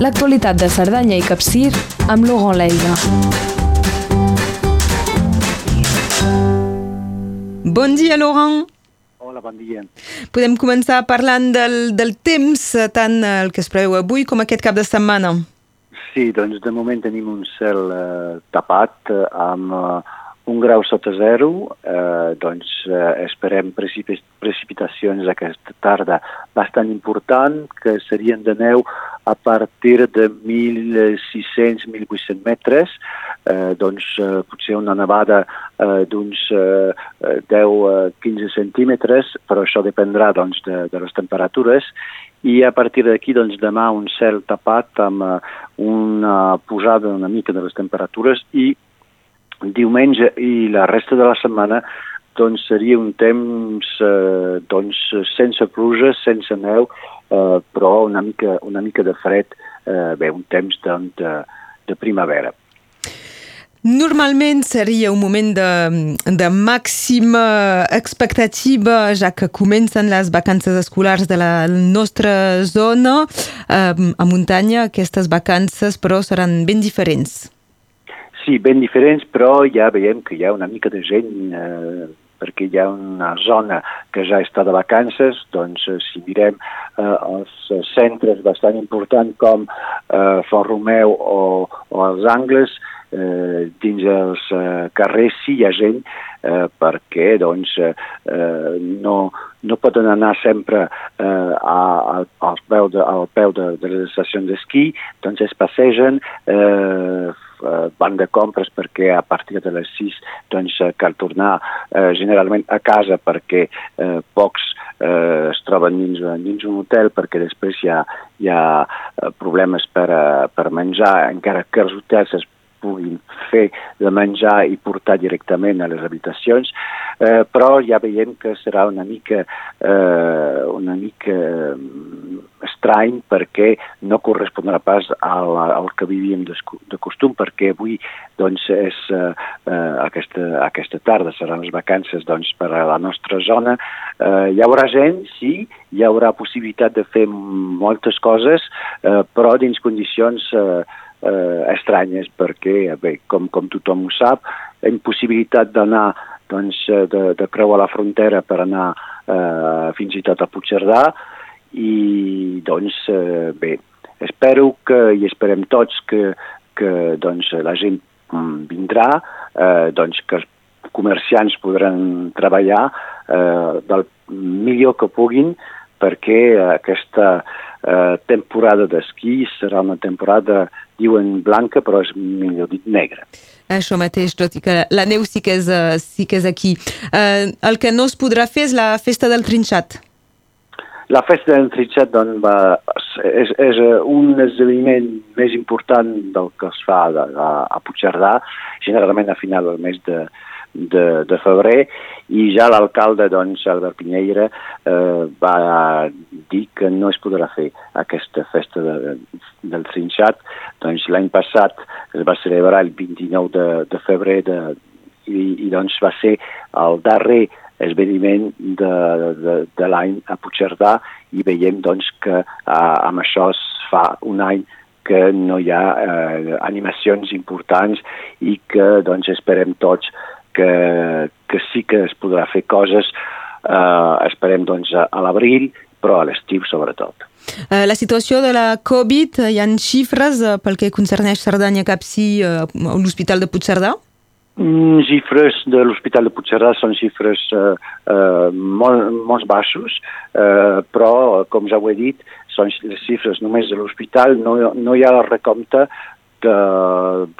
l'actualitat de Cerdanya i Capcir amb Laurent Leiga. Bon dia, Laurent. Hola, bon dia. Podem començar parlant del, del temps, tant el que es preveu avui com aquest cap de setmana. Sí, doncs de moment tenim un cel eh, tapat eh, amb eh, un grau sota zero, eh, doncs eh, esperem precip precipitacions aquesta tarda bastant important, que serien de neu a partir de 1.600-1.800 metres, eh, doncs eh, potser una nevada eh, d'uns eh, 10-15 centímetres, però això dependrà doncs, de, de les temperatures, i a partir d'aquí doncs, demà un cel tapat amb eh, una posada una mica de les temperatures i diumenge i la resta de la setmana doncs seria un temps eh, doncs, sense pluja, sense neu, eh, però una mica, una mica de fred, eh, bé, un temps doncs, de, de primavera. Normalment seria un moment de, de màxima expectativa, ja que comencen les vacances escolars de la nostra zona. Eh, a muntanya aquestes vacances, però, seran ben diferents. Sí, ben diferents, però ja veiem que hi ha una mica de gent, eh, perquè hi ha una zona que ja està de vacances, doncs eh, si mirem eh, els centres bastant importants com eh, Font Romeu o, o els Angles, dins els eh, carrers sí hi ha gent eh, perquè doncs, eh, no, no poden anar sempre eh, a, a, al peu de, al peu de, de les estacions d'esquí, doncs es passegen, eh, van de compres perquè a partir de les 6 doncs, cal tornar eh, generalment a casa perquè eh, pocs eh, es troben dins, dins un hotel perquè després hi ha, hi ha problemes per, per menjar, encara que els hotels es puguin fer de menjar i portar directament a les habitacions, eh, però ja veiem que serà una mica, eh, una mica estrany perquè no correspondrà pas al, al que vivíem de, de costum, perquè avui doncs, és, eh, aquesta, aquesta tarda seran les vacances doncs, per a la nostra zona. Eh, hi haurà gent, sí, hi haurà possibilitat de fer moltes coses, eh, però dins condicions eh, eh, estranyes perquè, bé, com, com tothom ho sap, impossibilitat d'anar doncs, de, de creuar la frontera per anar eh, fins i tot a Puigcerdà i doncs eh, bé, espero que i esperem tots que, que doncs, la gent vindrà, eh, doncs, que els comerciants podran treballar eh, del millor que puguin perquè aquesta eh, temporada d'esquí serà una temporada, diuen blanca, però és millor dit negra. Això mateix, tot i que la neu sí que és, sí que és aquí. Eh, el que no es podrà fer és la festa del trinxat. La festa del trinxat doncs, va, és, és un esdeveniment més important del que es fa a, a, a Puigcerdà, generalment a final del mes de, de, de febrer i ja l'alcalde, doncs, Albert Pinyeira, eh, va dir que no es podrà fer aquesta festa de, del trinxat. Doncs l'any passat es va celebrar el 29 de, de febrer de, i, i doncs va ser el darrer esveniment de, de, de l'any a Puigcerdà i veiem doncs que eh, amb això es fa un any que no hi ha eh, animacions importants i que doncs esperem tots que, que sí que es podrà fer coses, eh, esperem doncs a, l'abril, però a l'estiu sobretot. La situació de la Covid, hi ha xifres pel que concerneix Cerdanya Capcí a l'Hospital de Puigcerdà? Mm, xifres de l'Hospital de Puigcerdà són xifres eh, eh, molt, molt baixos, eh, però, com ja ho he dit, són les xifres només de l'hospital, no, no hi ha el recompte de,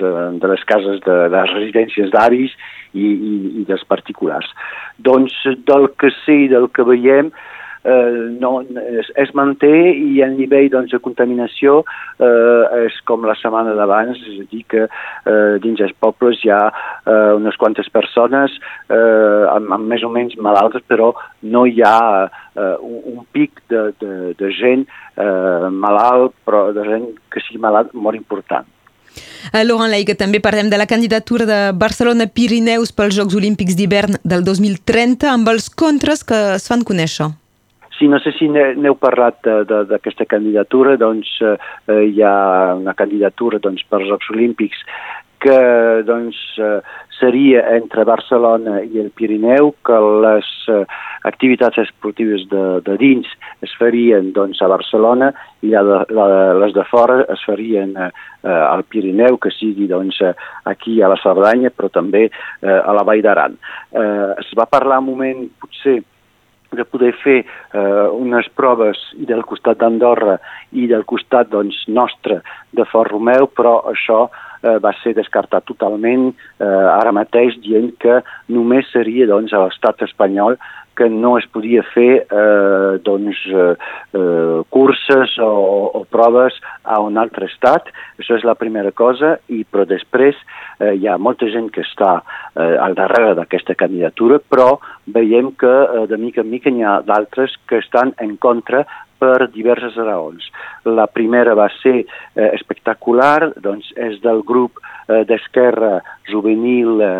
de, de les cases de, de les residències d'avis i, i, i dels particulars. Doncs del que sé i del que veiem, eh, no, es, es manté i el nivell doncs, de contaminació eh, és com la setmana d'abans, és a dir que eh, dins els pobles hi ha eh, unes quantes persones eh, amb, amb més o menys malaltes, però no hi ha eh, un, un pic de, de, de gent eh, malalt, però de gent que sigui malalt molt important. Uh, Laurent Leiga, també parlem de la candidatura de Barcelona-Pirineus pels Jocs Olímpics d'hivern del 2030 amb els contres que es fan conèixer. Sí, no sé si n'heu parlat d'aquesta candidatura, doncs eh, hi ha una candidatura doncs, per als Jocs Olímpics que doncs, eh, seria entre Barcelona i el Pirineu, que les eh, activitats esportives de, de dins es farien doncs, a Barcelona i la, la, les de fora es farien eh, al Pirineu, que sigui doncs, aquí a la Cerdanya, però també eh, a la Vall d'Aran. Eh, es va parlar un moment, potser, de poder fer eh, unes proves i del costat d'Andorra i del costat doncs, nostre de Fort Romeu, però això eh, va ser descartat totalment eh, ara mateix dient que només seria doncs, a l'estat espanyol que no es podia fer eh, doncs, eh, eh, curses o, o proves a un altre estat. Això és la primera cosa, i però després eh, hi ha molta gent que està eh, al darrere d'aquesta candidatura, però veiem que eh, de mica en mica n'hi ha d'altres que estan en contra per diverses raons. La primera va ser eh, espectacular, doncs és del grup eh, d'esquerra juvenil eh,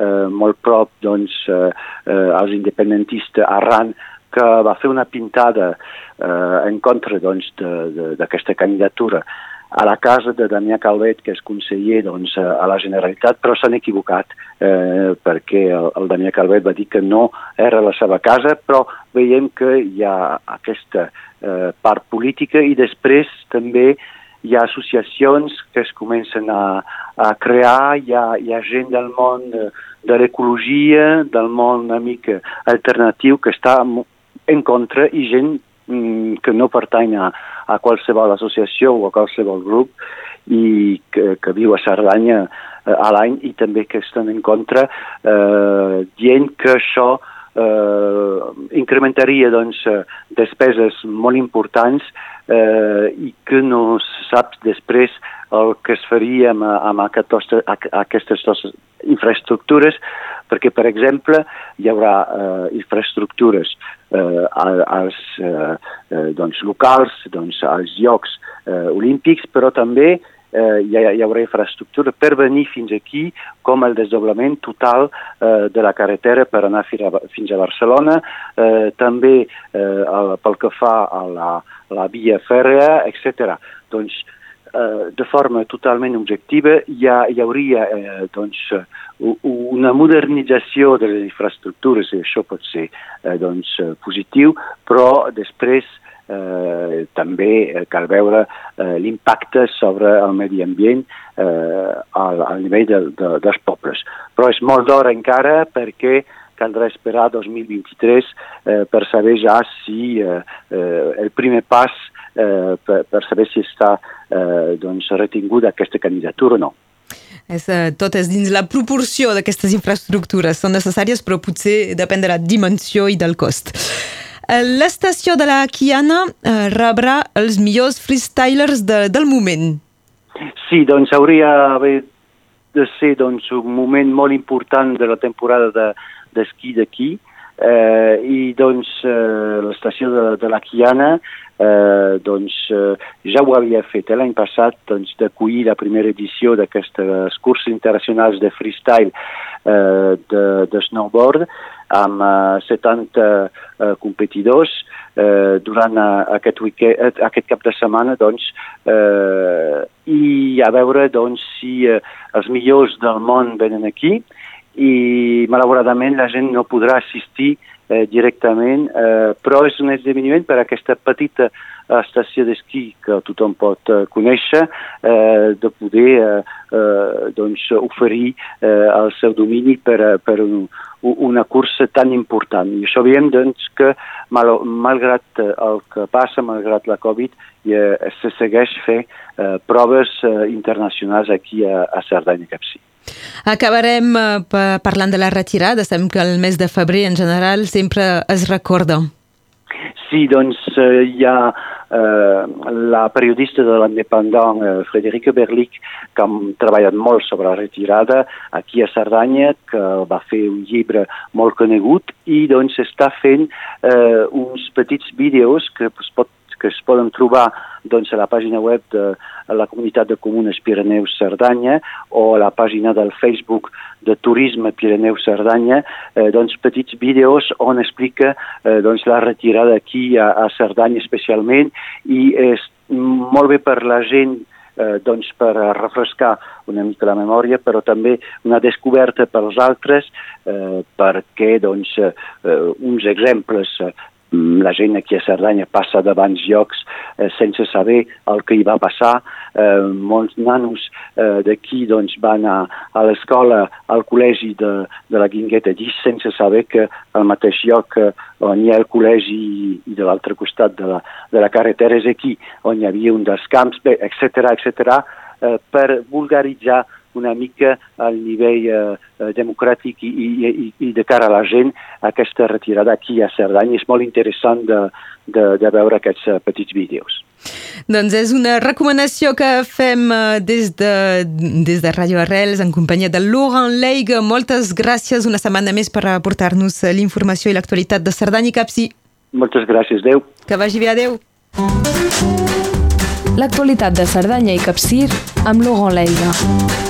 eh, molt prop doncs, eh, eh, als independentistes arran que va fer una pintada eh, en contra d'aquesta doncs, candidatura a la casa de Damià Calvet, que és conseller doncs, a la Generalitat, però s'han equivocat eh, perquè el, el Damià Calvet va dir que no era la seva casa, però veiem que hi ha aquesta eh, part política i després també hi ha associacions que es comencen a, a crear, hi ha, hi ha gent del món de, de l'ecologia, del món una mica alternatiu que està en contra i gent que no pertany a, a qualsevol associació o a qualsevol grup i que, que viu a Cerdanya eh, a l'any i també que estan en contra eh, dient que això eh, incrementaria doncs, eh, despeses molt importants eh, i que no saps després el que es faria amb, amb aquestes, aquestes infraestructures, perquè, per exemple, hi haurà eh, infraestructures eh, als eh, eh, doncs, locals, doncs, als llocs eh, olímpics, però també eh, hi, ha, hi haurà infraestructura per venir fins aquí, com el desdoblament total eh, de la carretera per anar fins a Barcelona, eh, també eh, pel que fa a la, la via fèrrea, etc. Doncs, eh, de forma totalment objectiva hi, ha, hi hauria eh, doncs, una modernització de les infraestructures i això pot ser eh, doncs, positiu, però després eh, també eh, cal veure eh, l'impacte sobre el medi ambient eh, al, al nivell de, de, dels pobles. Però és molt d'hora encara perquè caldrà esperar 2023 eh, per saber ja si eh, eh, el primer pas eh, per, per saber si està eh, doncs, retinguda aquesta candidatura o no. És, eh, tot és dins la proporció d'aquestes infraestructures. Són necessàries, però potser depèn de la dimensió i del cost. Eh, l'estació de la Kiana eh, rebrà els millors freestylers de, del moment. Sí, doncs hauria de ser doncs, un moment molt important de la temporada d'esquí de, d'aquí eh, i doncs eh, l'estació de, de la Kiana eh, doncs eh, ja ho havia fet eh, l'any passat doncs, d'acollir la primera edició d'aquestes curses internacionals de freestyle eh, de, de snowboard amb uh, 70 uh, competidors uh, durant uh, aquest, weekend, uh, aquest cap de setmana doncs, uh, i a veure doncs, si uh, els millors del món venen aquí i malauradament la gent no podrà assistir eh, directament, eh, però és un esdeveniment per aquesta petita estació d'esquí que tothom pot eh, conèixer, eh, de poder eh, eh, doncs, oferir eh, el seu domini per, per un, una cursa tan important. I veiem doncs, que, mal, malgrat el que passa, malgrat la Covid, eh, se segueix fer eh, proves eh, internacionals aquí a, a Cerdanya Capcí. Acabarem eh, parlant de la retirada. Sabem que el mes de febrer en general sempre es recorda. Sí, doncs eh, hi ha eh, la periodista de l'Independent, eh, Frederica Berlich, que ha treballat molt sobre la retirada aquí a Cerdanya, que va fer un llibre molt conegut i doncs està fent eh, uns petits vídeos que es pot que es poden trobar doncs, a la pàgina web de la Comunitat de Comunes Pirineus Cerdanya o a la pàgina del Facebook de Turisme Pirineus Cerdanya, eh, doncs, petits vídeos on explica eh, doncs, la retirada aquí a, a Cerdanya especialment i és molt bé per la gent eh, doncs per refrescar una mica la memòria, però també una descoberta pels altres eh, perquè doncs, eh, uns exemples eh, la gent aquí a Cerdanya passa davant llocs eh, sense saber el que hi va passar. Eh, molts nanos eh, d'aquí doncs, van a, a l'escola, al col·legi de, de la Guingueta Llis sense saber que al mateix lloc eh, on hi ha el col·legi i de l'altre costat de la, de la carretera és aquí, on hi havia un dels camps, etc etc eh, per vulgaritzar una mica al nivell eh, eh, democràtic i, i, i de cara a la gent aquesta retirada aquí a Cerdanya. És molt interessant de, de, de veure aquests uh, petits vídeos. Doncs és una recomanació que fem uh, des de, des de Radio Arrels en companyia de Laurent Leig. Moltes gràcies una setmana més per aportar-nos l'informació i l'actualitat de Cerdanya i Capsi. Moltes gràcies, Déu. Que vagi bé, adeu. L'actualitat de Cerdanya i Capcir amb Laurent Leiga.